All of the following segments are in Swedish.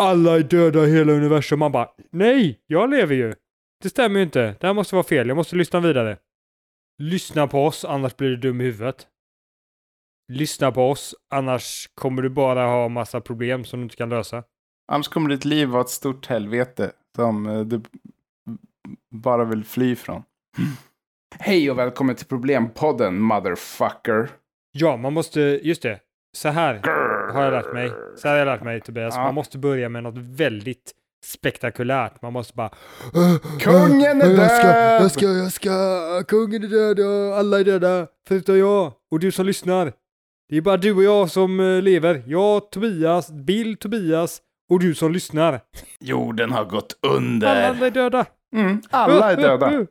alla är döda i hela universum. Man bara, nej, jag lever ju. Det stämmer ju inte. Det här måste vara fel. Jag måste lyssna vidare. Lyssna på oss, annars blir du dum i huvudet. Lyssna på oss, annars kommer du bara ha massa problem som du inte kan lösa. Annars kommer ditt liv vara ett stort helvete som eh, du bara vill fly från. Hej och välkommen till Problempodden, motherfucker. Ja, man måste, just det. Så här har jag lärt mig. Så har jag lärt mig Tobias. Ja. Man måste börja med något väldigt spektakulärt. Man måste bara... Kungen är jag ska, död! jag ska, jag ska, kungen är död och alla är döda. Förutom jag och du som lyssnar. Det är bara du och jag som eh, lever. Jag, Tobias, Bill, Tobias och du som lyssnar. Jorden har gått Alla under. andra är döda. Mm, alla är döda.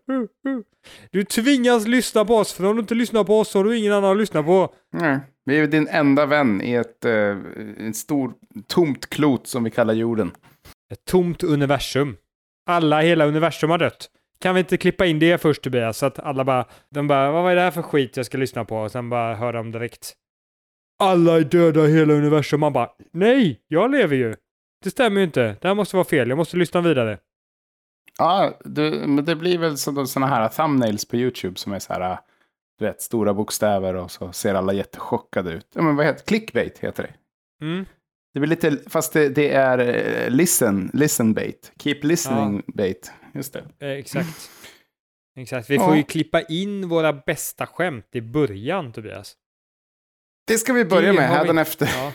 Du tvingas lyssna på oss, för om du inte lyssnar på oss så har du ingen annan att lyssna på. Nej, vi är din enda vän i ett eh, en stor tomt klot som vi kallar jorden. Ett tomt universum. Alla, hela universum har dött. Kan vi inte klippa in det först Tobias? Så att alla bara, de bara, vad är det här för skit jag ska lyssna på? Och sen bara hör de direkt. Alla är döda i hela universum. Man bara, nej, jag lever ju. Det stämmer ju inte. Det här måste vara fel. Jag måste lyssna vidare. Ja, du, men det blir väl sådana här thumbnails på YouTube som är så här, du vet, stora bokstäver och så ser alla jättechockade ut. Ja, men vad heter Clickbait heter det. Mm. Det blir lite, fast det, det är eh, listen, listen bait. Keep listening bait. Just det. Eh, exakt. Exakt. Vi Ja. får ju klippa in våra bästa skämt i början Tobias. Det ska vi börja Det med vi- hädanefter. Ja.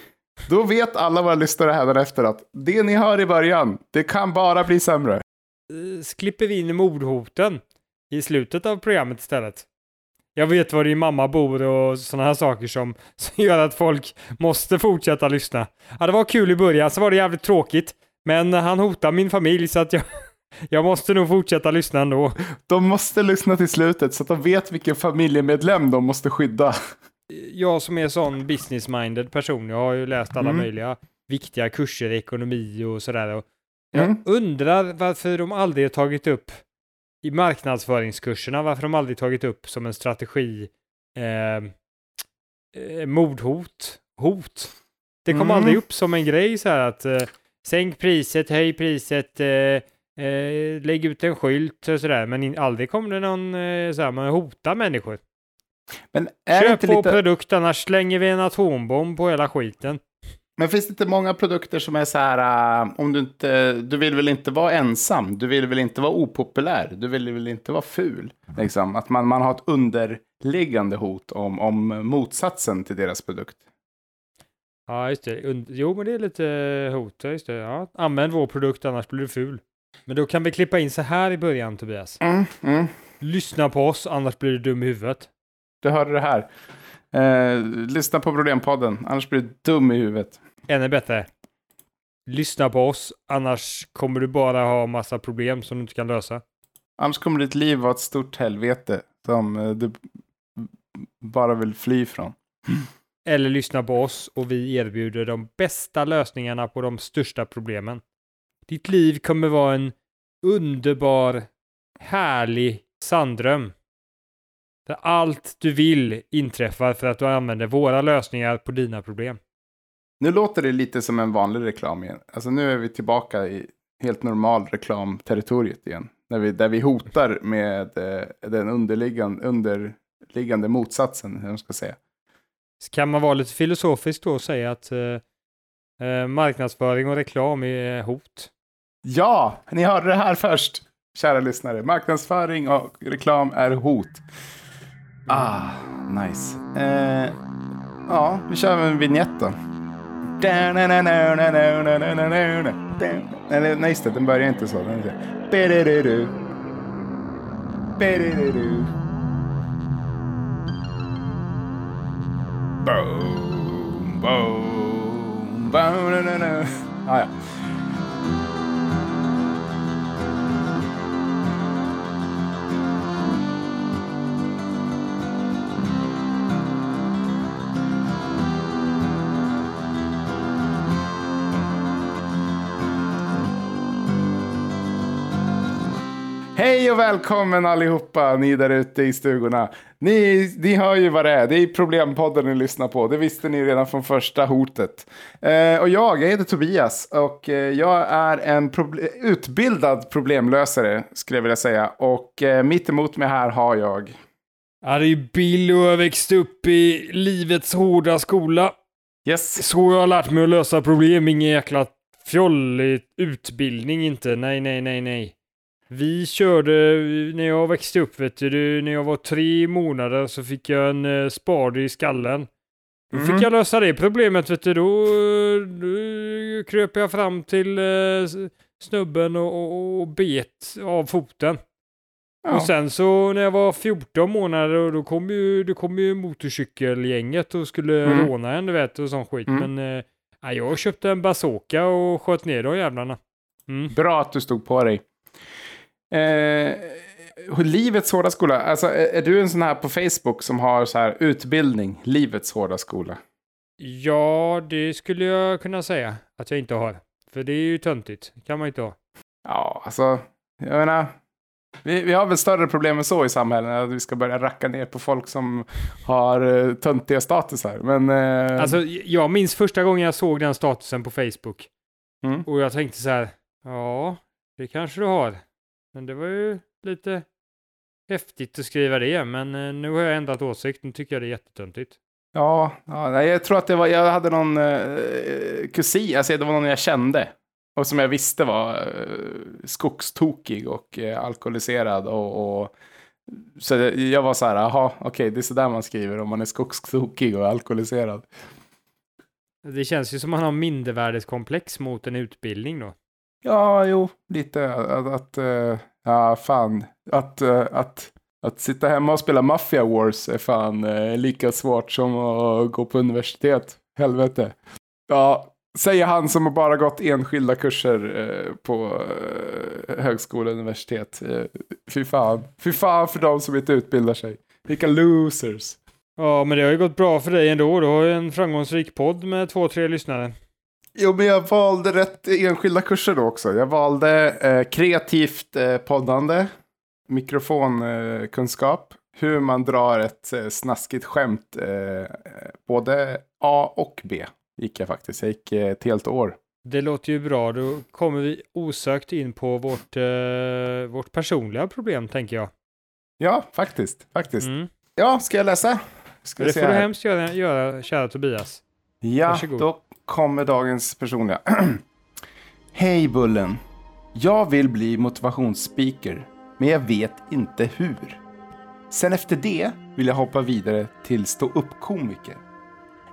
Då vet alla våra lyssnare hädanefter att det ni hör i början, det kan bara bli sämre. Eh, klipper vi in mordhoten i slutet av programmet istället. Jag vet var din mamma bor och sådana här saker som, som gör att folk måste fortsätta lyssna. Ja, det var kul i början, så var det jävligt tråkigt. Men han hotar min familj så att jag, jag måste nog fortsätta lyssna ändå. De måste lyssna till slutet så att de vet vilken familjemedlem de måste skydda. Jag som är sån business-minded person, jag har ju läst alla Mm. möjliga viktiga kurser i ekonomi och sådär. Och jag Mm. undrar varför de aldrig har tagit upp i marknadsföringskurserna, varför de aldrig tagit upp som en strategi eh, eh, mordhot, hot. Det kom Mm. aldrig upp som en grej så här att eh, sänk priset, höj priset, eh, eh, lägg ut en skylt och sådär, men in, aldrig kom det någon eh, så här, man hotar människor. Men är Köp inte vår lite... produkt annars slänger vi en atombomb på hela skiten. Men finns det inte många produkter som är så här, äh, om du inte, du vill väl inte vara ensam, du vill väl inte vara opopulär, du vill väl inte vara ful. Liksom. Att man, man har ett underliggande hot om, om motsatsen till deras produkt. Ja, just det. Jo, men det är lite hot. Just det. Ja. Använd vår produkt annars blir du ful. Men då kan vi klippa in så här i början, Tobias. Mm, mm. Lyssna på oss, annars blir du dum i huvudet. Du hörde det här. Eh, lyssna på Problempodden, annars blir du dum i huvudet. Ännu bättre. Lyssna på oss, annars kommer du bara ha massa problem som du inte kan lösa. Annars kommer ditt liv vara ett stort helvete som eh, du bara vill fly från. Eller lyssna på oss och vi erbjuder de bästa lösningarna på de största problemen. Ditt liv kommer vara en underbar, härlig sanddröm. Där allt du vill inträffar för att du använder våra lösningar på dina problem. Nu låter det lite som en vanlig reklam igen. Alltså nu är vi tillbaka i helt normal reklamterritoriet igen. Där vi, där vi hotar med eh, den underliggande, underliggande motsatsen, hur man ska säga. Så kan man vara lite filosofisk då och säga att eh, eh, marknadsföring och reklam är hot. Ja, ni hörde det här först, kära lyssnare. Marknadsföring och reklam är hot. Ah, nice. Eh, ja, vi kör en vignett då. Eller nej, just det, den börjar inte så. Den börjar. Boom, boom, boom, na, na, na. Ah, ja. Hej och välkommen allihopa, ni där ute i stugorna. Ni, ni hör ju vad det är, det är Problempodden ni lyssnar på. Det visste ni redan från första hotet. Eh, och jag, jag heter Tobias och eh, jag är en proble utbildad problemlösare, skulle jag vilja säga. Och eh, mitt emot mig här har jag... Ja, det är Bill och jag växte upp i livets hårda skola. Yes. Så jag har lärt mig att lösa problem, ingen jäkla fjollig utbildning inte. Nej, nej, nej, nej. Vi körde, när jag växte upp vet du, när jag var tre månader så fick jag en uh, spade i skallen. Då Mhm. fick jag lösa det problemet vet du, då, då kröp jag fram till uh, snubben och, och, och bet av foten. Ja. Och sen så när jag var 14 månader och då kom ju, då kom ju motorcykelgänget och skulle Mm. råna en du vet och sån skit. Mm. Men eh, ja, jag köpte en bazooka och sköt ner de jävlarna. Mm. Bra att du stod på dig. Eh, livets hårda skola, alltså är, är du en sån här på Facebook som har så här utbildning, livets hårda skola? Ja, det skulle jag kunna säga att jag inte har. För det är ju töntigt. kan man inte ha. Ja, alltså, jag menar, vi, vi har väl större problem än så i samhället, att vi ska börja racka ner på folk som har uh, töntiga statusar. Men, eh, Alltså, jag minns första gången jag såg den statusen på Facebook. Mm. Och jag tänkte så här, ja, det kanske du har. Men det var ju lite häftigt att skriva det, men eh, nu har jag ändrat åsikt. Nu tycker jag det är jättetöntigt. ja, ja, jag tror att det var, jag hade någon uh, kusin, alltså det var någon jag kände. Och som jag visste var uh, skogstokig och uh, alkoholiserad och, och så jag var så här, jaha, okej, det är så där man skriver om man är skogstokig och alkoholiserad. Det känns ju som man har mindervärdeskomplex mot en utbildning då. Ja, jo, lite att, att eh, ja, fan, att, eh, att, att sitta hemma och spela Mafia Wars är fan eh, lika svårt som att gå på universitet. Helvete. Ja, säger han som har bara gått enskilda kurser på högskola och universitet. Eh, fy fan. Fy fan för de som inte utbildar sig. Vilka losers. Ja, men det har ju gått bra för dig ändå. Du har ju en framgångsrik podd med två, tre lyssnare. Jo, men jag valde rätt enskilda kurser då också. Jag valde eh, kreativt eh, poddande, mikrofonkunskap, hur man drar ett eh, snaskigt skämt, eh, både A och B gick jag faktiskt. Jag gick eh, ett helt år. Det låter ju bra. Då kommer vi osökt in på vårt, eh, vårt personliga problem, tänker jag. Ja, faktiskt. faktiskt. Mm. Ja, ska jag läsa? Ska Det får du hemskt göra, göra, kära Tobias. Ja, Varsågod. då kommer dagens personliga. Hej Bullen. Jag vill bli motivationsspeaker, men jag vet inte hur. Sen efter det vill jag hoppa vidare till stå upp komiker.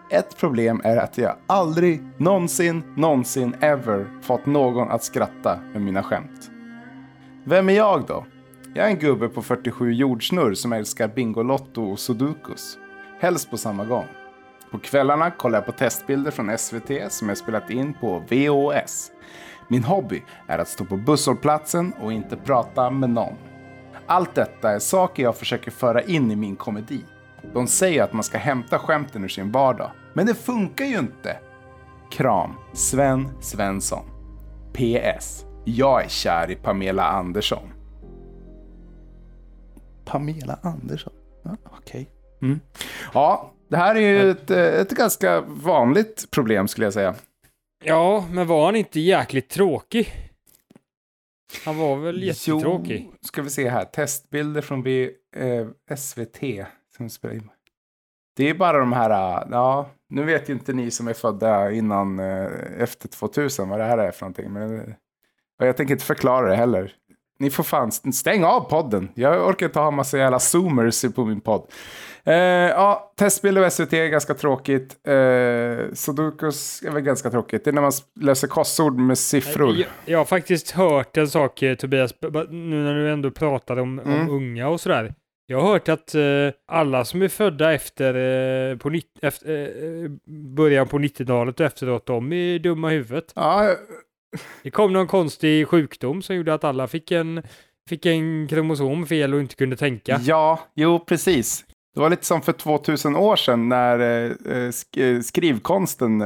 Ett problem är att jag aldrig någonsin, någonsin ever fått någon att skratta med mina skämt. Vem är jag då? Jag är en gubbe på 47 jordsnurr som älskar Bingolotto och Sudokus. Helst på samma gång. På kvällarna kollar jag på testbilder från SVT som jag spelat in på VHS. Min hobby är att stå på busshållplatsen och inte prata med någon. Allt detta är saker jag försöker föra in i min komedi. De säger att man ska hämta skämten ur sin vardag, men det funkar ju inte. Kram, Sven Svensson. PS. Jag är kär i Pamela Andersson. Pamela Andersson? Ja, Okej. Mm. Ja, det här är ju ett, eh, ett ganska vanligt problem skulle jag säga. Ja, men var han inte jäkligt tråkig? Han var väl jättetråkig? Jo, ska vi se här. Testbilder från v, eh, SVT. Som spelar in. Det är bara de här, eh, ja, nu vet ju inte ni som är födda innan, eh, efter 2000 vad det här är för någonting. Men, eh, jag tänker inte förklara det heller. Ni får fan stänga av podden. Jag orkar inte ha massa jävla zoomers på min podd. Eh, ja, testbilder av SVT är ganska tråkigt. Eh, Sudokus är väl ganska tråkigt. Det är när man löser korsord med siffror. Jag, jag har faktiskt hört en sak, eh, Tobias, nu när du ändå pratar om, Mm. om unga och sådär. Jag har hört att eh, alla som är födda efter, eh, på nitt, efter eh, början på 90-talet och efteråt, de är dumma i huvudet. Ja, Det kom någon konstig sjukdom som gjorde att alla fick en, fick en kromosom fel och inte kunde tänka. Ja, jo precis. Det var lite som för 2000 år sedan när eh, eh, eh, skrivkonsten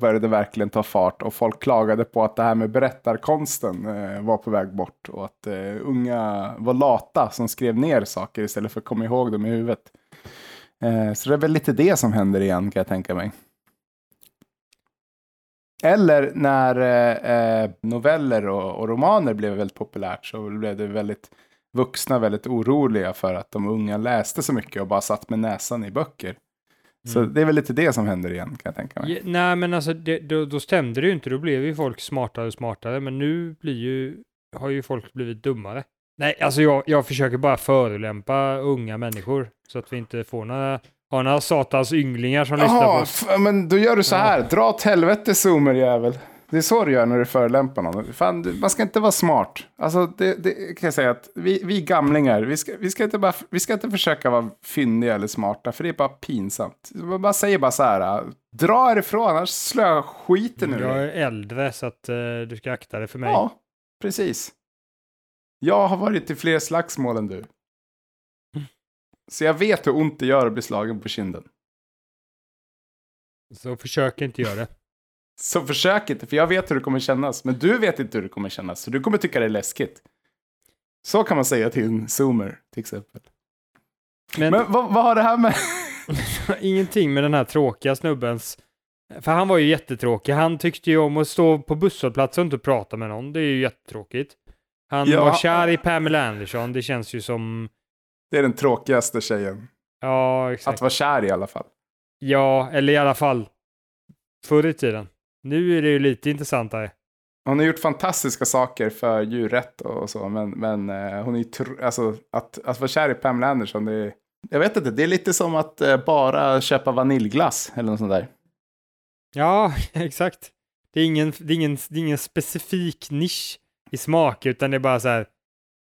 började verkligen ta fart och folk klagade på att det här med berättarkonsten var på väg bort och att unga var lata som skrev ner saker istället för att komma ihåg dem i huvudet. Så det är väl lite det som händer igen kan jag tänka mig. Eller när noveller och romaner blev väldigt populärt så blev det väldigt vuxna väldigt oroliga för att de unga läste så mycket och bara satt med näsan i böcker. Så Mm. det är väl lite det som händer igen kan jag tänka mig. Ja, nej, men alltså det, då, då stämde det ju inte. Då blev ju folk smartare och smartare. Men nu blir ju, har ju folk blivit dummare. Nej, alltså jag, jag försöker bara förolämpa unga människor. Så att vi inte får några, har några satans ynglingar som lyssnar på oss. men då gör du så Ja. här. Dra åt helvete zoomerjävel. Det är så du gör när du förolämpar någon. Fan, du- man ska inte vara smart. Alltså, det, det kan jag säga att vi, vi gamlingar, vi ska, vi, ska inte bara, vi ska inte försöka vara fyndiga eller smarta, för det är bara pinsamt. Man bara säger bara så här, dra härifrån, annars slår jag skiten ur Jag är äldre så att eh, du ska akta dig för mig. Ja, precis. Jag har varit i fler slagsmål än du. Så jag vet hur ont det gör att bli slagen på kinden. Så försök inte göra det. Så försök inte, för jag vet hur det kommer kännas. Men du vet inte hur det kommer kännas, så du kommer tycka det är läskigt. Så kan man säga till en zoomer, till exempel. Men, Men vad, vad har det här med... ingenting med den här tråkiga snubbens... För han var ju jättetråkig. Han tyckte ju om att stå på busshållplatsen och inte prata med någon. Det är ju jättetråkigt. Han Ja. var kär i Pamela Anderson. Det känns ju som... Det är den tråkigaste tjejen. Ja, exakt. Att vara kär i alla fall. Ja, eller i alla fall förr i tiden. Nu är det ju lite intressantare. Hon har gjort fantastiska saker för djurrätt och så, men, men eh, hon är ju alltså, att, att vara kär i Pamela Anderson, det är, jag vet inte, det är lite som att eh, bara köpa vaniljglass eller något sånt där. Ja, exakt. Det är ingen, det är ingen, det är ingen specifik nisch i smak, utan det är bara så här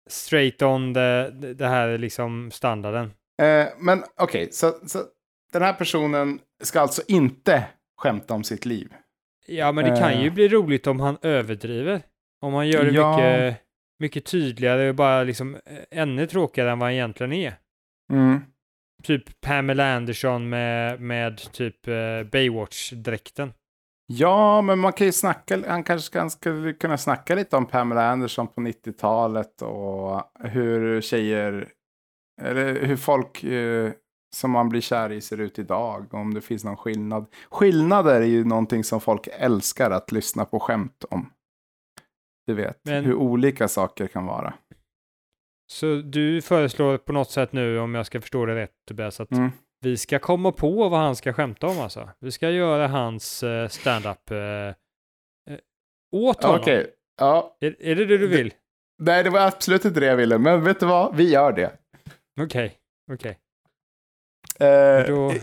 straight on the, det här är liksom standarden. Eh, men okej, så, så den här personen ska alltså inte skämta om sitt liv. Ja, men det kan Eh. ju bli roligt om han överdriver. Om han gör det Ja. mycket, mycket tydligare och bara liksom eh, ännu tråkigare än vad han egentligen är. Mm. Typ Pamela Anderson med, med typ eh, Baywatch-dräkten. Ja, men man kan ju snacka, han kanske ska, skulle kunna snacka lite om Pamela Anderson på 90-talet och hur tjejer, eller hur folk eh, som man blir kär i ser ut idag, om det finns någon skillnad. Skillnader är ju någonting som folk älskar att lyssna på skämt om. Du vet, Men- hur olika saker kan vara. Så du föreslår på något sätt nu, om jag ska förstå det rätt Tobias, att Mm. vi ska komma på vad han ska skämta om alltså. Vi ska göra hans eh, stand-up eh, eh, åt honom. Okej, ja. Är, är det det du vill? Nej, det var absolut inte det jag ville, men vet du vad? Vi gör det. Okej, okej. Eh, Då- eh,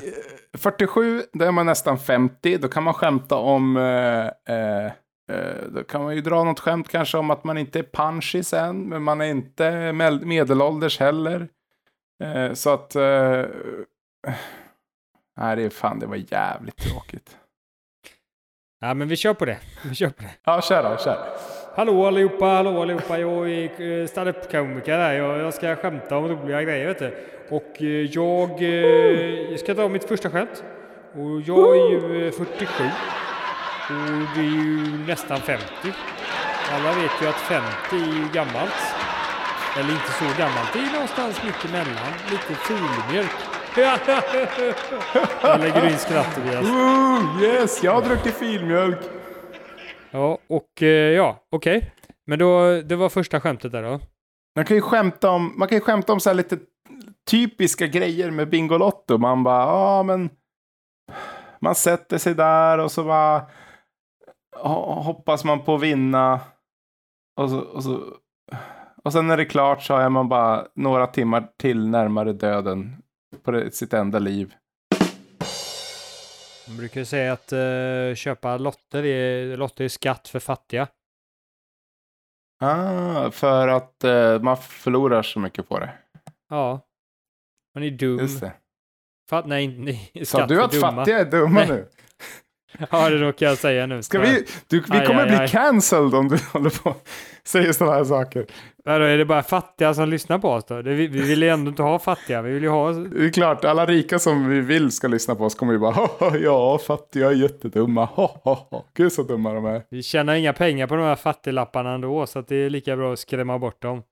47, då är man nästan 50. Då kan man skämta om... Eh, eh, eh, då kan man ju dra något skämt kanske om att man inte är punchig sen, men man är inte medelålders heller. Eh, så att... Nej, det är fan, det var jävligt tråkigt. Ja, men vi kör på det. Vi kör på det. Ja, kör då, kör. Hallå allihopa, hallå allihopa. Jag är eh, standup-komiker här. Jag, jag ska skämta om roliga grejer vet du. Och eh, jag, eh, jag ska dra mitt första skämt. Och jag är ju 47. Och det är ju nästan 50. Alla vet ju att 50 är ju gammalt. Eller inte så gammalt. Det är någonstans mitt emellan. Lite filmjölk. Jag lägger in skratt Tobias. Yes, jag har druckit filmjölk. Ja, och eh, ja, okej. Men då, det var första skämtet där då. Man kan ju skämta om, man kan ju skämta om så här lite typiska grejer med Bingolotto. Man bara, ja men. Man sätter sig där och så bara hoppas man på att vinna. Och så, och så och sen när det är klart så är man bara några timmar till närmare döden på sitt enda liv. Man brukar säga att eh, köpa lotter är, lotter är skatt för fattiga. Ah, för att eh, man förlorar så mycket på det. Ja. Man är dum. Just det. Fatt, nej, nej, Sa du att dumma. fattiga är dumma Nej. nu? Ja, det råkar jag säga nu. Ska vi, du, vi Aj, kommer aj, bli aj. cancelled om du håller på säger sådana här saker. Vadå, är det bara fattiga som lyssnar på oss då? Det, vi, vi vill ju ändå inte ha fattiga, vi vill ju ha... Det är klart, alla rika som vi vill ska lyssna på oss kommer ju bara "Ha, ha, ja, fattiga är jättedumma. Ha, ha, ha. Gud så dumma de är. Vi tjänar inga pengar på de här fattiglapparna ändå, så att det är lika bra att skrämma bort dem.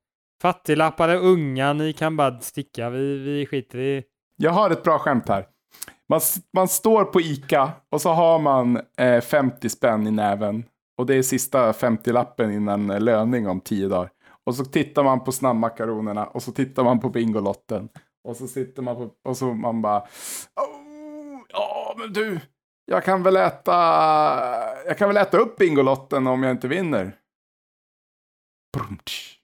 Fattiglappar är unga, ni kan bara sticka, vi, vi skiter i... Jag har ett bra skämt här. Man, man står på Ica och så har man eh, 50 spänn i näven. Och det är sista 50-lappen innan eh, löning om 10 dagar. Och så tittar man på snabbmakaronerna och så tittar man på Bingolotten. Och så sitter man på, och så man bara, "Oh, ja men du, jag kan väl äta, jag kan väl äta upp Bingolotten om jag inte vinner. Brumtsch.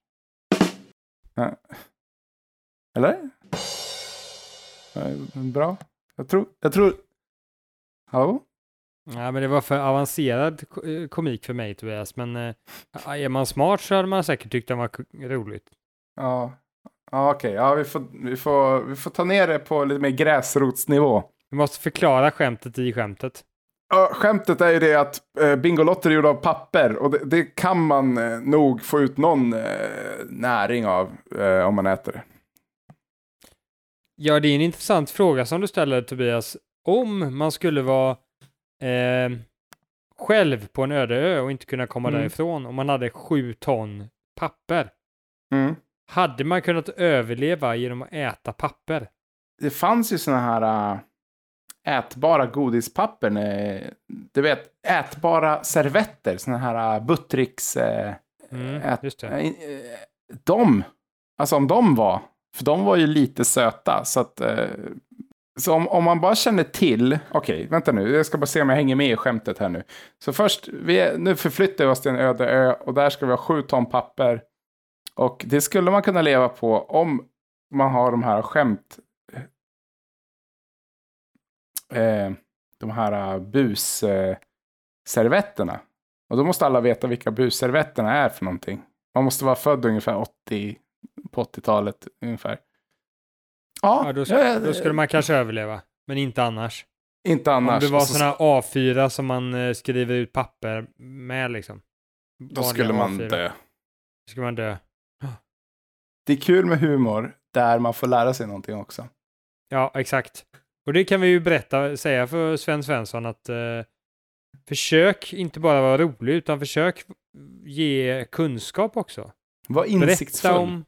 Eller? Bra. Jag tror, jag tror... Hallå? Nej, men det var för avancerad eh, komik för mig, Tobias. Men eh, är man smart så hade man säkert tyckt det var roligt. Ja, ja okej. Ja, vi, får, vi, får, vi får ta ner det på lite mer gräsrotsnivå. Vi måste förklara skämtet i skämtet. Ja, skämtet är ju det att eh, Bingolotter är gjorda av papper och det, det kan man eh, nog få ut någon eh, näring av eh, om man äter det. Ja, det är en intressant fråga som du ställer, Tobias. Om man skulle vara eh, själv på en öde ö och inte kunna komma Mm. därifrån, om man hade sju ton papper, Mm. hade man kunnat överleva genom att äta papper? Det fanns ju såna här äh, ätbara godispapper. När, du vet, ätbara servetter. Såna här äh, Buttricks... Äh, Mm, Ät- just det. De, alltså om de var, för de var ju lite söta, så att... eh, Så om, om man bara känner till, okej, vänta nu, jag ska bara se om jag hänger med i skämtet här nu. Så först, vi är, nu förflyttar vi oss till en öde ö och där ska vi ha sju ton papper. Och det skulle man kunna leva på om man har de här skämt... Eh, de här eh, busservetterna. Och då måste alla veta vilka busservetterna är för någonting. Man måste vara född ungefär 80, på 80-talet ungefär. Ja, Ja, då, då skulle man kanske överleva, men inte annars. inte annars. Om det var sådana A4 som man eh, skriver ut papper med liksom. Då skulle man A4. dö. Då skulle man dö. Det är kul med humor där man får lära sig någonting också. Ja, exakt. Och det kan vi ju berätta, säga för Sven Svensson att eh, försök inte bara vara rolig, utan försök ge kunskap också. Var Berätta insiktsfull. om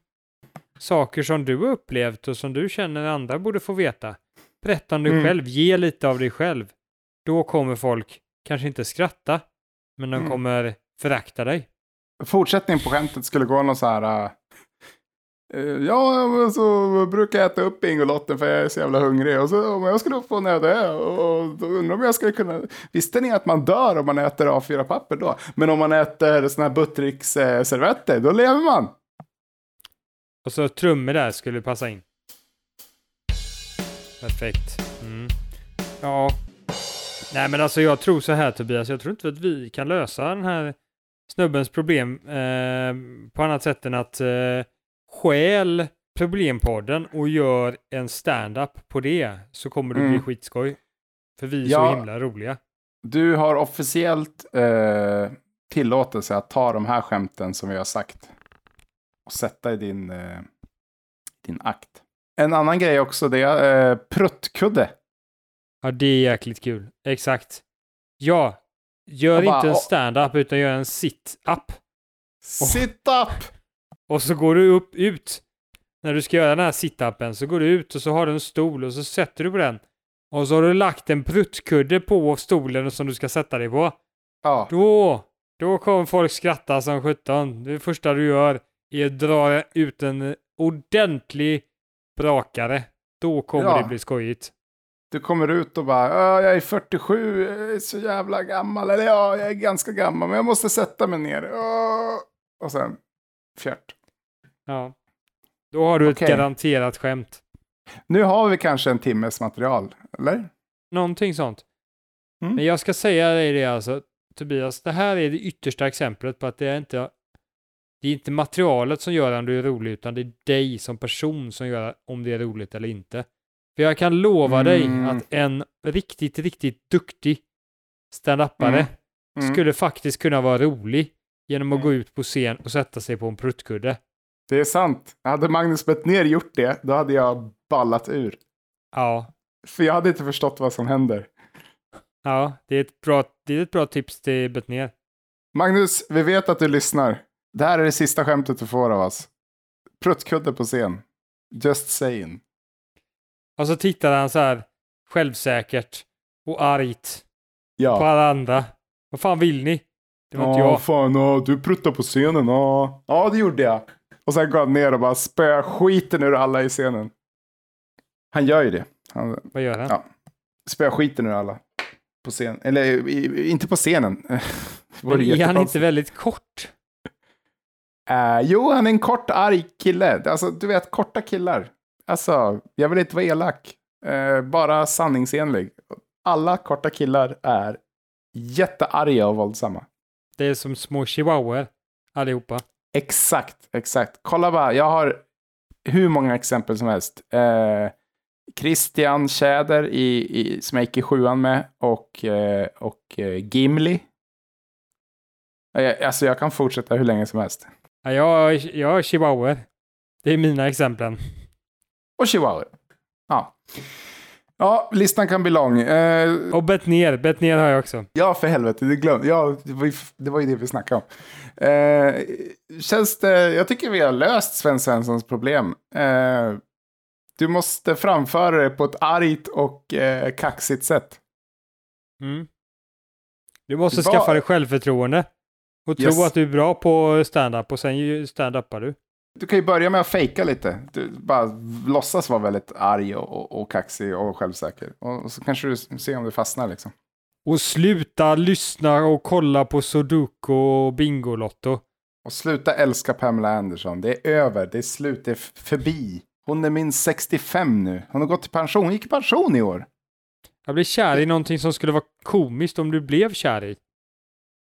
saker som du har upplevt och som du känner andra borde få veta. Berätta om dig Mm. själv, ge lite av dig själv. Då kommer folk kanske inte skratta, men de Mm. kommer förakta dig. Fortsättningen på skämtet skulle gå någon så här... eh, ja, så brukar jag äta upp Bingolotten för jag är så jävla hungrig. Och så om jag skulle få en öde och då undrar om jag skulle kunna... Visste ni att man dör om man äter A4-papper då? Men om man äter såna här Buttricks eh, servetter, då lever man. Och så trummor där skulle passa in. Perfekt. Mm. Ja. Nej men alltså jag tror så här Tobias, jag tror inte att vi kan lösa den här snubbens problem eh, på annat sätt än att eh, stjäl problempodden och gör en stand-up på det så kommer det bli Mm. skitskoj. För vi är Ja. så himla roliga. Du har officiellt eh, tillåtelse att ta de här skämten som vi har sagt och sätta i din, eh, din akt. En annan grej också, det är eh, pruttkudde. Ja, det är jäkligt kul. Exakt. Ja, gör bara, inte en stand-up utan gör en sit-up. Sit up! Och så går du upp ut. När du ska göra den här sit-upen så går du ut och så har du en stol och så sätter du på den. Och så har du lagt en pruttkudde på stolen som du ska sätta dig på. Ja, Då, då kommer folk skratta som sjutton. Det första du gör är att dra ut en ordentlig brakare. Då kommer Ja. det bli skojigt. du kommer ut och bara, "Ja, jag är 47, jag är så jävla gammal. Eller ja, jag är ganska gammal, men jag måste sätta mig ner. Och sen, fjärt. Ja. Då har du Okej. ett garanterat skämt. Nu har vi kanske en timmes material, eller? Någonting sånt. Mm. Men jag ska säga dig det alltså, Tobias, det här är det yttersta exemplet på att det är inte det är inte materialet som gör om du är rolig, utan det är dig som person som gör om det är roligt eller inte. För jag kan lova dig Mm. att en riktigt, riktigt duktig stand-upare Mm. Mm. skulle faktiskt kunna vara rolig genom att gå ut på scen och sätta sig på en pruttkudde. Det är sant. Hade Magnus Bettner gjort det, då hade jag ballat ur. Ja, För jag hade inte förstått vad som händer. ja det, är ett bra, det är ett bra tips till Bettner. Magnus, vi vet att du lyssnar. Det här är det sista skämtet du får av oss. Pruttkudde på scen. Just saying. Och så tittar han så här självsäkert och argt på Ja. alla andra. Vad fan vill ni? Det var inte Ja, jag. fan, ja, du pruttade på scenen. Ja. ja, det gjorde jag. Och sen går han ner och bara spöar skiten ur alla i scenen. Han gör ju det. Han Vad gör han? Ja. spöar skiten ur alla. På scen. Eller i, inte på scenen. Men är han inte väldigt kort? Eh, jo, han är en kort, arg kille. Alltså, du vet, korta killar. Alltså, jag vill inte vara elak. Eh, bara sanningsenlig. Alla korta killar är jättearga och våldsamma. Det är som små chihuahuor allihopa. Exakt, exakt. Kolla bara, jag har hur många exempel som helst. Eh, Christian Tjäder i, i, som jag gick i sjuan med och, och Gimli. Alltså jag kan fortsätta hur länge som helst. Ja, jag, jag har chihuahuor. Det är mina exempel. Och chihuahua. Ja. Ja, listan kan bli lång. Eh, Och Bettner. Bettner har jag också. ja, för helvete, det glömde ja, det. Var ju, det var ju det vi snackade om. Eh, känns det, jag tycker vi har löst Sven Svenssons problem. Eh, du måste framföra det på ett argt och eh, kaxigt sätt. Mm. Du måste Vad- skaffa dig självförtroende. Och tro Yes. att du är bra på stand-up och sen stand-upar du. Du kan ju börja med att fejka lite. Du bara låtsas vara väldigt arg och, och, och kaxig och självsäker. Och, och så kanske du ser om det fastnar liksom. Och sluta lyssna och kolla på Sudoku och Bingolotto. Och sluta älska Pamela Anderson. Det är över, det är slut, det är förbi. Hon är minst 65 nu. Hon har gått i pension. Hon gick i pension i år. Jag blir kär i någonting som skulle vara komiskt om du blev kär i.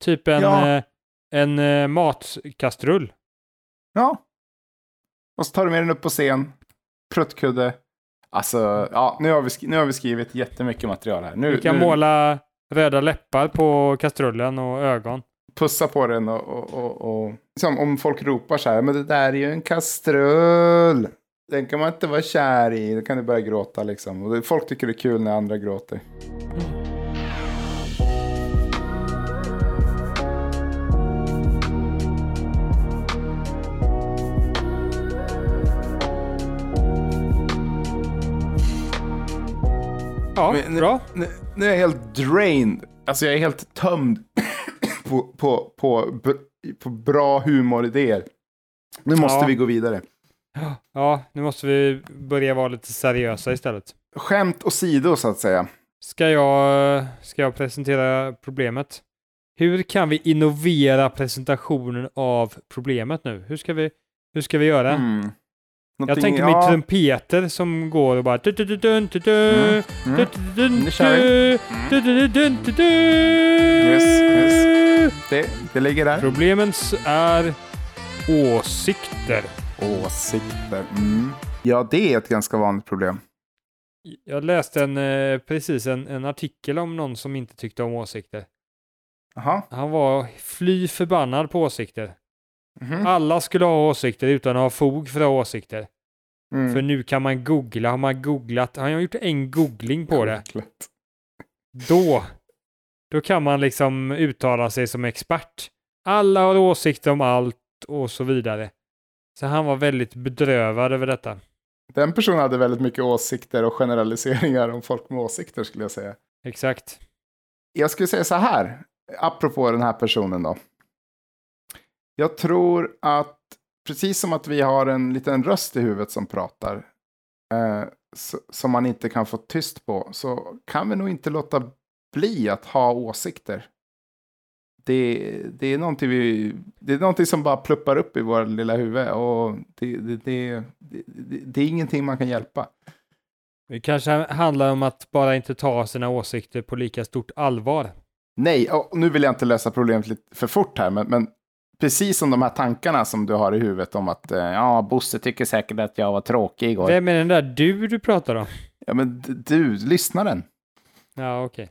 Typ en, Ja. eh, en eh, matkastrull. Ja. Och så tar du med den upp på scen. Pruttkudde. Alltså, ja, nu har vi, nu har vi skrivit jättemycket material här. Nu, Du kan nu måla röda läppar på kastrullen och ögon. pussa på den och, och, och, och liksom, om folk ropar så här, men det där är ju en kastrull. Den kan man inte vara kär i. Då kan du börja gråta liksom. Och folk tycker det är kul när andra gråter. Ja, nu- bra. Nu, nu är jag helt drained. Alltså jag är helt tömd på, på, på, på bra humoridéer. Nu måste Ja. vi gå vidare. Ja, nu måste vi börja vara lite seriösa istället. Skämt åsido så att säga. Ska jag, ska jag presentera problemet? Hur kan vi innovera presentationen av problemet nu? Hur ska vi, hur ska vi göra? Mm. Jag Någonting- tänker ja, mig trumpeter som går och bara... Mm, mm. Nu kör vi. Yes, yes. Det, det ligger där. Problemens är åsikter. Åsikter. Mm. Ja, det är ett ganska vanligt problem. Jag läste en, eh, precis en, en artikel om någon som inte tyckte om åsikter. Jaha. Han var fly förbannad på åsikter. Mhm. Alla skulle ha åsikter utan att ha fog för att ha åsikter. Mm. För nu kan man googla. Har man googlat, har jag gjort en googling på det, då, då kan man liksom uttala sig som expert. Alla har åsikter om allt och så vidare. Så han var väldigt bedrövad över detta. Den personen hade väldigt mycket åsikter och generaliseringar om folk med åsikter skulle jag säga. Exakt. Jag skulle säga så här, apropå den här personen då. Jag tror att precis som att vi har en liten röst i huvudet som pratar, eh, som man inte kan få tyst på, så kan vi nog inte låta bli att ha åsikter. Det, det, är någonting vi, det är någonting som bara pluppar upp i våra lilla huvud och det, det, det, är ingenting man kan hjälpa. Det kanske handlar om att bara inte ta sina åsikter på lika stort allvar. Nej, och nu vill jag inte lösa problemet lite för fort här, men, men precis som de här tankarna som du har i huvudet om att eh, ja, Bosse tycker säkert att jag var tråkig igår. Vem är den där du du pratar om? Ja, men du, lyssnaren. Ja, okej.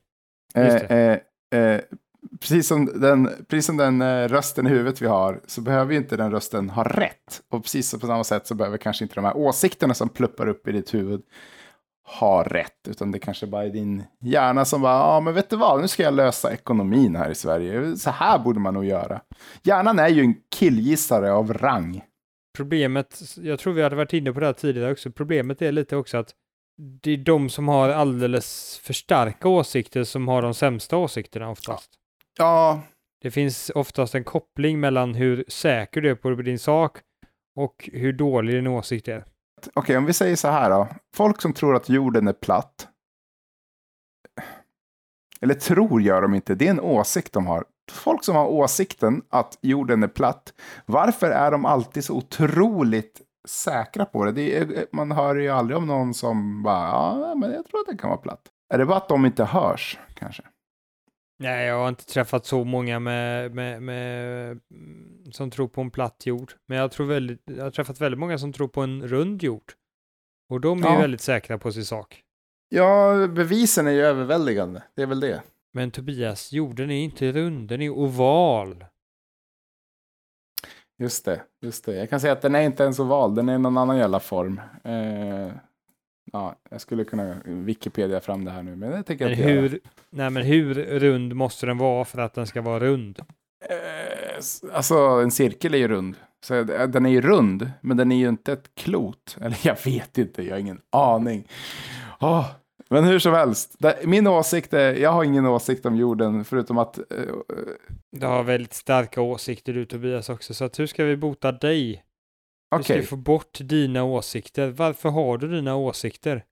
Eh, det. eh, eh, precis som den, precis som den rösten i huvudet vi har, så behöver ju inte den rösten ha rätt. Och precis på samma sätt så behöver kanske inte de här åsikterna som pluppar upp i ditt huvud ha rätt, utan det kanske bara är din hjärna som bara, ja men vet du vad, nu ska jag lösa ekonomin här i Sverige. Så här borde man nog göra. Hjärnan är ju en killgissare av rang. Problemet, jag tror vi hade varit inne på det här tidigare också, problemet är lite också att det är de som har alldeles för starka åsikter som har de sämsta åsikterna oftast. Ja, Det finns oftast en koppling mellan hur säker du är på din sak och hur dålig din åsikt är okej om vi säger så här då. Folk som tror att jorden är platt. Eller tror gör de inte, det är en åsikt de har. Folk som har åsikten att jorden är platt, varför är de alltid så otroligt säkra på det? det är, man hör ju aldrig om någon som bara, ja, men jag tror att den kan vara platt. Är det bara att de inte hörs, kanske? Nej, jag har inte träffat så många med, med, med, mm, som tror på en platt jord. Men jag, tror väldigt, jag har träffat väldigt många som tror på en rund jord. Och de är ju Ja. väldigt säkra på sin sak. Ja, bevisen är ju överväldigande. Det är väl det. Men Tobias, jorden är inte rund, den är oval. Just det, just det. Jag kan säga att den är inte ens oval, den är någon annan jävla form. Eh, ja, jag skulle kunna Wikipedia fram det här nu, men det tänker jag inte hur, nej, men hur rund måste den vara för att den ska vara rund? Eh, alltså, en cirkel är ju rund. Så eh, den är ju rund, men den är ju inte ett klot. Eller jag vet inte, jag har ingen aning. Åh, men hur som helst, min åsikt är, jag har ingen åsikt om jorden, förutom att eh, Du har väldigt starka åsikter du Tobias också, så hur ska vi bota dig? Hur ska Okej, vi få bort dina åsikter? Varför har du dina åsikter?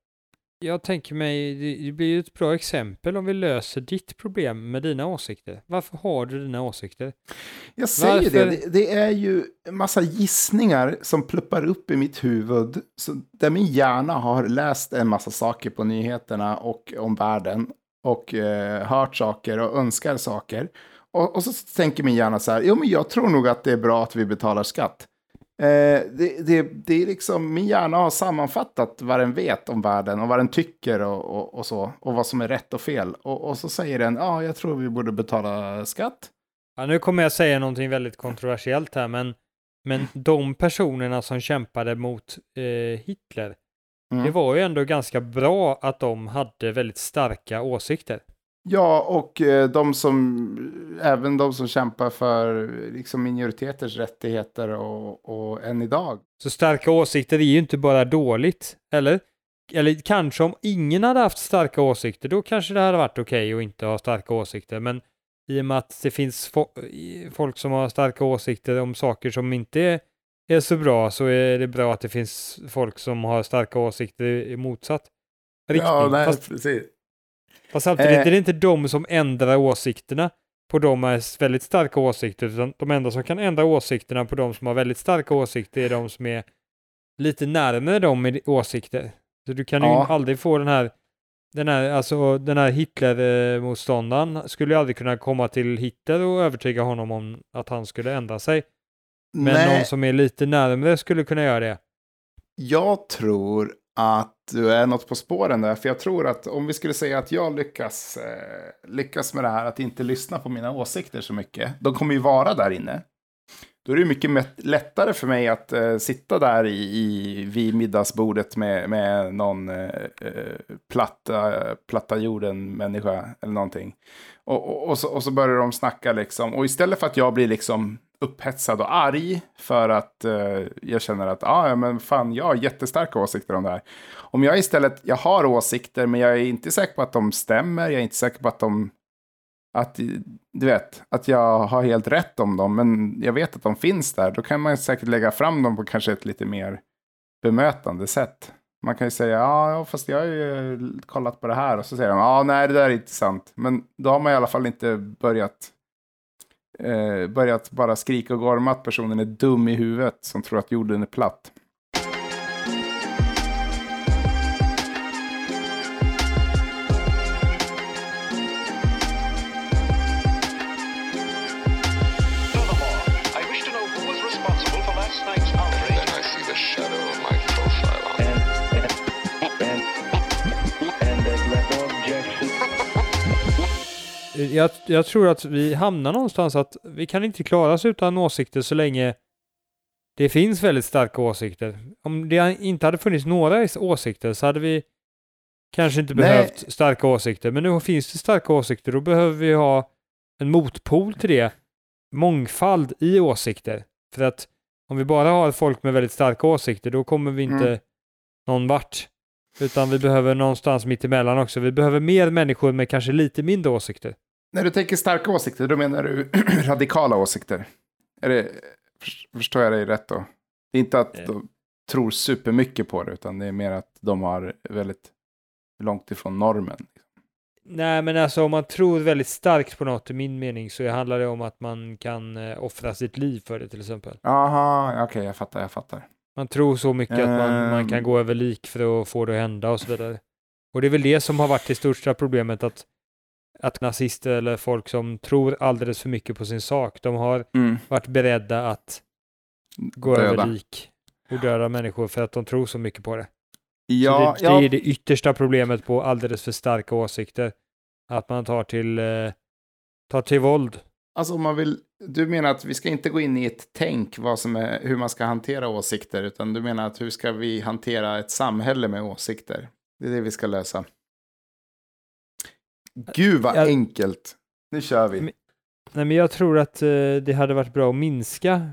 Jag tänker mig, det- blir ju ett bra exempel om vi löser ditt problem med dina åsikter. Varför har du dina åsikter? jag säger varför- det. Det är ju en massa gissningar som pluppar upp i mitt huvud. Så där min hjärna har läst en massa saker på nyheterna och om världen. Och eh, hört saker och önskar saker. Och, och så tänker min hjärna så här, jo men jag tror nog att det är bra att vi betalar skatt. Eh, det, det, det är liksom, min hjärna har sammanfattat vad den vet om världen och vad den tycker och, och, och så. Och vad som är rätt och fel. Och, och så säger den, ja jag tror vi borde betala skatt. Ja, nu kommer jag säga någonting väldigt kontroversiellt här, men, men de personerna som kämpade mot eh, Hitler, Mm. det var ju ändå ganska bra att de hade väldigt starka åsikter. Ja, och eh, de som, även de som kämpar för liksom, minoriteters rättigheter och, och än idag. Så starka åsikter är ju inte bara dåligt, eller? Eller kanske om ingen hade haft starka åsikter, då kanske det hade varit okej att inte ha starka åsikter. Men i och med att det finns fo- folk som har starka åsikter om saker som inte är, är så bra, så är det bra att det finns folk som har starka åsikter i motsatt riktning. fast, precis. Fast samtidigt Eh. är det inte de som ändrar åsikterna på de med väldigt starka åsikter, utan de enda som kan ändra åsikterna på de som har väldigt starka åsikter är de som är lite närmare dem med åsikter. Så du kan ju Ja. aldrig få den här, den här, alltså den här Hitler-motståndaren skulle ju aldrig kunna komma till Hitler och övertyga honom om att han skulle ändra sig. Men Nej, någon som är lite närmare skulle kunna göra det. jag tror att du är något på spåren där. För jag tror att om vi skulle säga att jag lyckas, eh, lyckas med det här att inte lyssna på mina åsikter så mycket. De kommer ju vara där inne. Då är det mycket lättare för mig att eh, sitta där i, i, vid middagsbordet med, med någon eh, eh, platta, platta jorden-människa eller någonting. Och, och, och, så, och så börjar de snacka liksom. Och istället för att jag blir liksom upphetsad och arg för att eh, jag känner att ah, ja, men fan, jag har jättestarka åsikter om det här. Om jag istället, jag har åsikter men jag är inte säker på att de stämmer, jag är inte säker på att de, att du vet, att jag har helt rätt om dem, men jag vet att de finns där, då kan man säkert lägga fram dem på kanske ett lite mer bemötande sätt. Man kan ju säga, ja, fast jag har ju kollat på det här, och så säger de, ja, nej, det där är inte sant. Men då har man i alla fall inte börjat eh, börjat bara skrika och gorma att personen är dum i huvudet som tror att jorden är platt. Jag, jag tror att vi hamnar någonstans att vi kan inte klara oss utan åsikter så länge det finns väldigt starka åsikter. Om det inte hade funnits några åsikter så hade vi kanske inte Nej. behövt starka åsikter. Men nu finns det starka åsikter, då behöver vi ha en motpol till det. Mångfald i åsikter. För att om vi bara har folk med väldigt starka åsikter, då kommer vi inte Mm. någon vart. Utan vi behöver någonstans mitt emellan också. Vi behöver mer människor med kanske lite mindre åsikter. När du tänker starka åsikter, då menar du radikala åsikter? Är det, för- förstår jag dig rätt då? Det är inte att Eh. de tror supermycket på det, utan det är mer att de har väldigt långt ifrån normen. Nej, men alltså om man tror väldigt starkt på något, i min mening, så handlar det om att man kan eh, offra sitt liv för det till exempel. Jaha, okej, jag fattar, jag fattar. Man tror så mycket att man, man kan Ehm. gå över lik för att få det att hända och så vidare. Och det är väl det som har varit det största problemet, att, att nazister eller folk som tror alldeles för mycket på sin sak, de har Mm. varit beredda att gå Döda. över lik och döda människor för att de tror så mycket på det. Ja, det, det ja, är det yttersta problemet på alldeles för starka åsikter. Att man tar till, eh, tar till våld. alltså om man vill, du menar att vi ska inte gå in i ett tänk vad som är, hur man ska hantera åsikter, utan du menar att hur ska vi hantera ett samhälle med åsikter? Det är det vi ska lösa. Gud vad Jag- enkelt. Nu kör vi. Men- Nej, men jag tror att eh, det hade varit bra att minska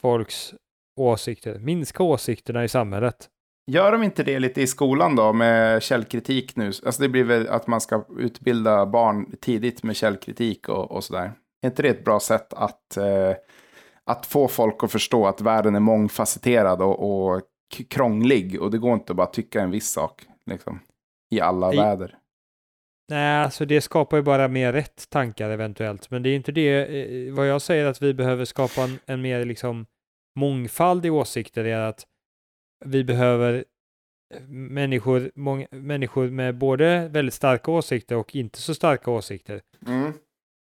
folks åsikter. Minska åsikterna i samhället. Gör de inte det lite i skolan då med källkritik nu? Alltså det blir väl att man ska utbilda barn tidigt med källkritik och, och sådär. Är inte det ett bra sätt att, eh, att få folk att förstå att världen är mångfacetterad och, och krånglig och det går inte att bara tycka en viss sak liksom, i alla I- väder? Nej, alltså det skapar ju bara mer rätt tankar eventuellt. Men det är inte det, eh, vad jag säger att vi behöver skapa en, en mer liksom mångfald i åsikter är att vi behöver eh, människor, många, människor med både väldigt starka åsikter och inte så starka åsikter. Mm.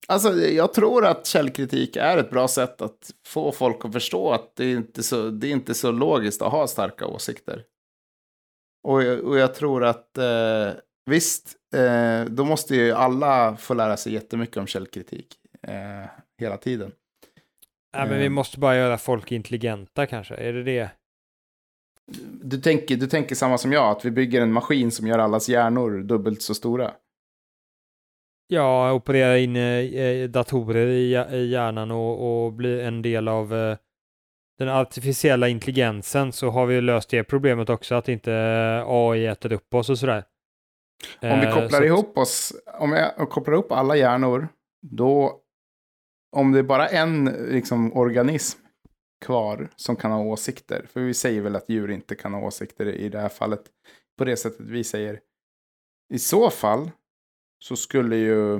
Alltså, jag tror att källkritik är ett bra sätt att få folk att förstå att det är inte så, det är inte så logiskt att ha starka åsikter. Och, jag- och jag tror att eh, visst, eh, då måste ju alla få lära sig jättemycket om källkritik eh, hela tiden. Nej, men vi Mm. måste bara göra folk intelligenta kanske. Är det det? Du tänker, du tänker samma som jag, att vi bygger en maskin som gör allas hjärnor dubbelt så stora. Ja, operera in eh, datorer i, hjärnan och, och bli en del av eh, den artificiella intelligensen så har vi löst det problemet också, att inte eh, AI äter upp oss och sådär. Om vi Eh, kopplar att- ihop oss, om jag kopplar ihop alla hjärnor, då, om det är bara en liksom, organism kvar som kan ha åsikter, för vi säger väl att djur inte kan ha åsikter i det här fallet, på det sättet vi säger. I så fall så skulle ju,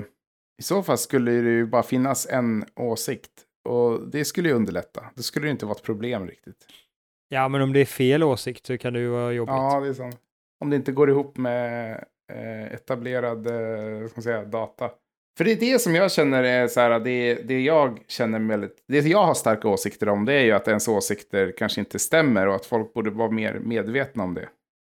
i så fall skulle det ju bara finnas en åsikt. Och det skulle ju underlätta. Det skulle ju inte vara ett problem riktigt. Ja, men om det är fel åsikt så kan det ju vara jobbigt. Ja, det är sant. Om det inte går ihop med eh, etablerad eh, ska man säga, data. För det är det som jag känner är så här, det, det jag känner väldigt, det jag har starka åsikter om det är ju att ens åsikter kanske inte stämmer och att folk borde vara mer medvetna om det.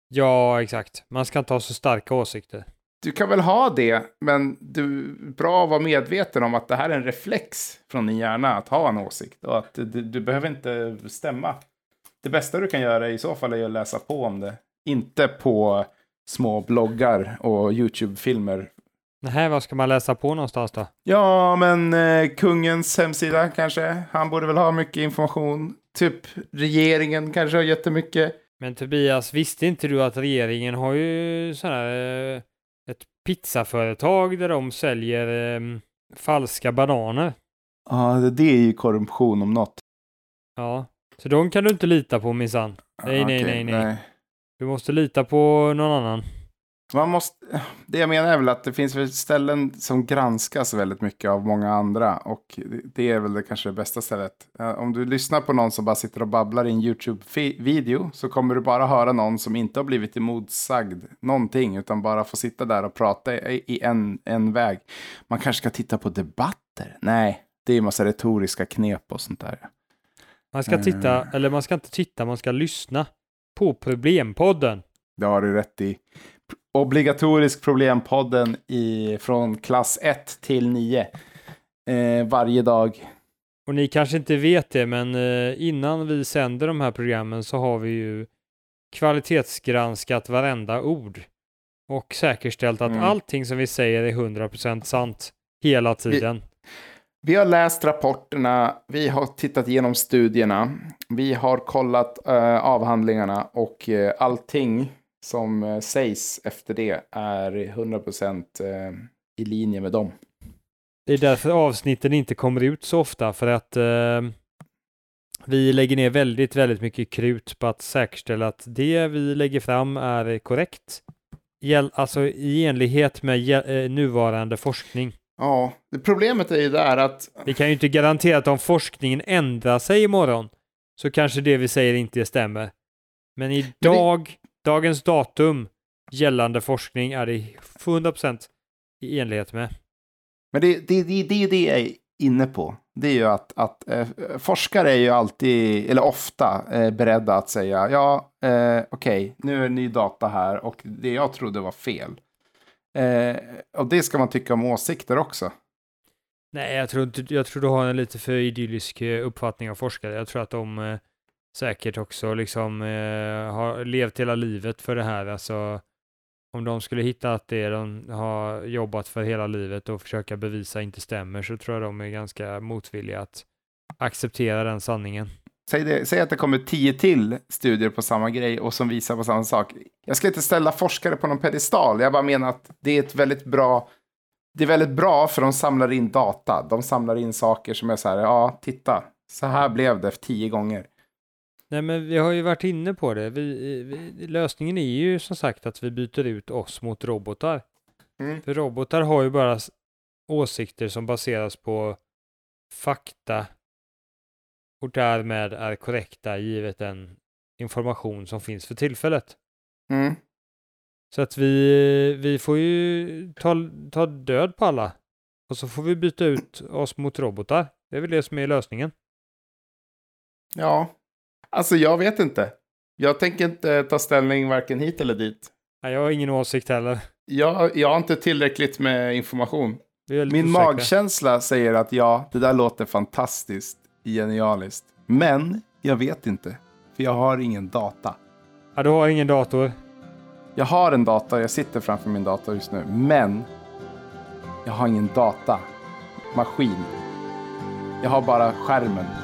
Ja, exakt. Man ska inte ha så starka åsikter. Du kan väl ha det, men du är bra att vara medveten om att det här är en reflex från din hjärna att ha en åsikt och att du, du behöver inte stämma. Det bästa du kan göra i så fall är att läsa på om det. Inte på små bloggar och YouTube-filmer. Nej, vad ska man läsa på någonstans då? Ja, men eh, kungens hemsida kanske. Han borde väl ha mycket information. Typ regeringen kanske har jättemycket. Men Tobias, visste inte du att regeringen har ju sån här, eh, ett pizzaföretag där de säljer eh, falska bananer? Ja, det är ju korruption om något. Ja, så de kan du inte lita på minsann. Nej, nej, Okej, nej, nej. Du måste lita på någon annan. Man måste, det jag menar är väl att det finns ställen som granskas väldigt mycket av många andra. Och det- är väl det kanske det bästa stället. Eh, Om du lyssnar på någon som bara sitter och babblar i en YouTube-video så kommer du bara höra någon som inte har blivit emotsagd någonting. Utan bara får sitta där och prata i, en, en väg. Man kanske ska titta på debatter. Nej, det är ju massa retoriska knep och sånt där. Man ska titta, Mm. eller man ska inte titta, man ska lyssna på Problempodden. Det har du rätt i. obligatorisk problempodden i, från klass 1 till 9. Eh, varje dag. Och ni kanske inte vet det, men eh, innan vi sänder de här programmen så har vi ju kvalitetsgranskat varenda ord och säkerställt att Mm. allting som vi säger är 100% sant hela tiden. Vi har läst rapporterna, vi har tittat igenom studierna, vi har kollat eh, avhandlingarna och eh, allting som eh, sägs efter det är 100% eh, i linje med dem. Det är därför avsnitten inte kommer ut så ofta, för att eh, vi lägger ner väldigt, väldigt mycket krut på att säkerställa att det vi lägger fram är korrekt. Gäll, alltså i enlighet med eh, nuvarande forskning. Ja, det problemet är ju där att Vi kan ju inte garantera att om forskningen ändrar sig imorgon så kanske det vi säger inte stämmer. Men idag, dagens datum gällande forskning är det 100% i enlighet med. Men det, det, det, det är ju det jag är inne på. Det är ju att, att eh, forskare är ju alltid, eller ofta, eh, beredda att säga ja, eh, okej, nu är ny data här och det jag trodde var fel. Eh, och det ska man tycka om åsikter också. Nej, jag tror, inte, jag tror du har en lite för idyllisk eh, uppfattning av forskare. Jag tror att de eh, säkert också liksom eh, har levt hela livet för det här. Alltså, om de skulle hitta att det de har jobbat för hela livet och försöka bevisa inte stämmer så tror jag de är ganska motvilliga att acceptera den sanningen. Säg, det, säg att det kommer tio till studier på samma grej och som visar på samma sak. Jag ska inte ställa forskare på någon pedestal. Jag bara menar att det är ett väldigt bra det är väldigt bra för de samlar in data. De samlar in saker som är så här, ja, titta, så här blev det tio gånger. Nej, men vi har ju varit inne på det. Vi, vi, lösningen är ju som sagt att vi byter ut oss mot robotar. Mm. För robotar har ju bara åsikter som baseras på fakta och därmed är korrekta givet den information som finns för tillfället. Mm. Så att vi, vi får ju ta, ta död på alla och så får vi byta ut oss mot robotar. Det är väl det som är lösningen. Ja, alltså jag vet inte. Jag tänker inte ta ställning varken hit eller dit. Nej, jag har ingen åsikt heller. Jag, jag har inte tillräckligt med information. Min osäkra. magkänsla säger att ja, det där låter fantastiskt, genialiskt. Men jag vet inte, för jag har ingen data. Ja, du har ingen dator. Jag har en dator, jag sitter framför min dator just nu, men jag har ingen data. Maskin. Jag har bara skärmen.